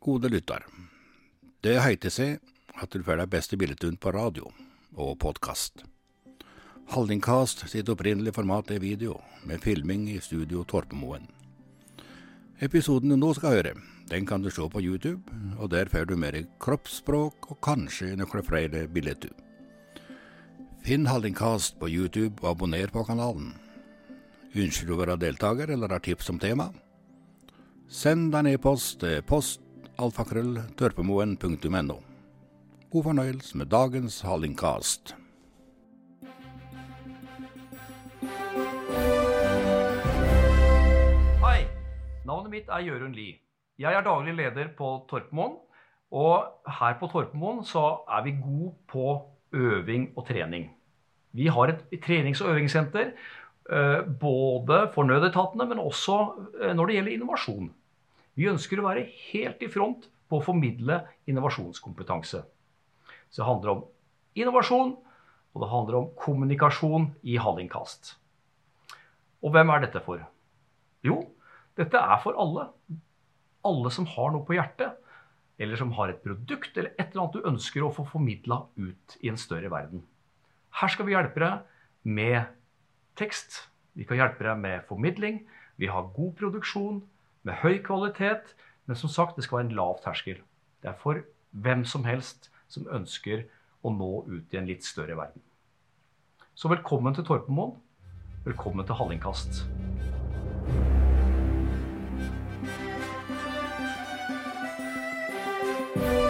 Gode lytter. Det heiter seg at du får de beste bildene på radio og podkast. Hallingkast sitt opprinnelige format er video, med filming i studio Torpemoen. Episoden du nå skal høre, den kan du se på YouTube, og der får du mer kroppsspråk og kanskje noen flere bilder. Finn Hallingkast på YouTube og abonner på kanalen. Ønsker du å være deltaker eller har tips om tema? Send en e-post til post alfakrøll.tørpemoen.no. God fornøyelse med dagens Hallingkast. Hei, navnet mitt er Jørund Lie. Jeg er daglig leder på Torpemoen. Og her på Torpemoen så er vi gode på øving og trening. Vi har et trenings- og øvingssenter eh, både for nødetatene, men også eh, når det gjelder innovasjon. Vi ønsker å være helt i front på å formidle innovasjonskompetanse. Så det handler om innovasjon, og det handler om kommunikasjon i Hallingkast. Og hvem er dette for? Jo, dette er for alle. Alle som har noe på hjertet, eller som har et produkt eller et eller annet du ønsker å få formidla ut i en større verden. Her skal vi hjelpe deg med tekst. Vi kan hjelpe deg med formidling. Vi har god produksjon med høy kvalitet, men som sagt, det skal være en lav terskel. Det er for hvem som helst som ønsker å nå ut i en litt større verden. Så velkommen til Torpemoen. Velkommen til Hallingkast. thank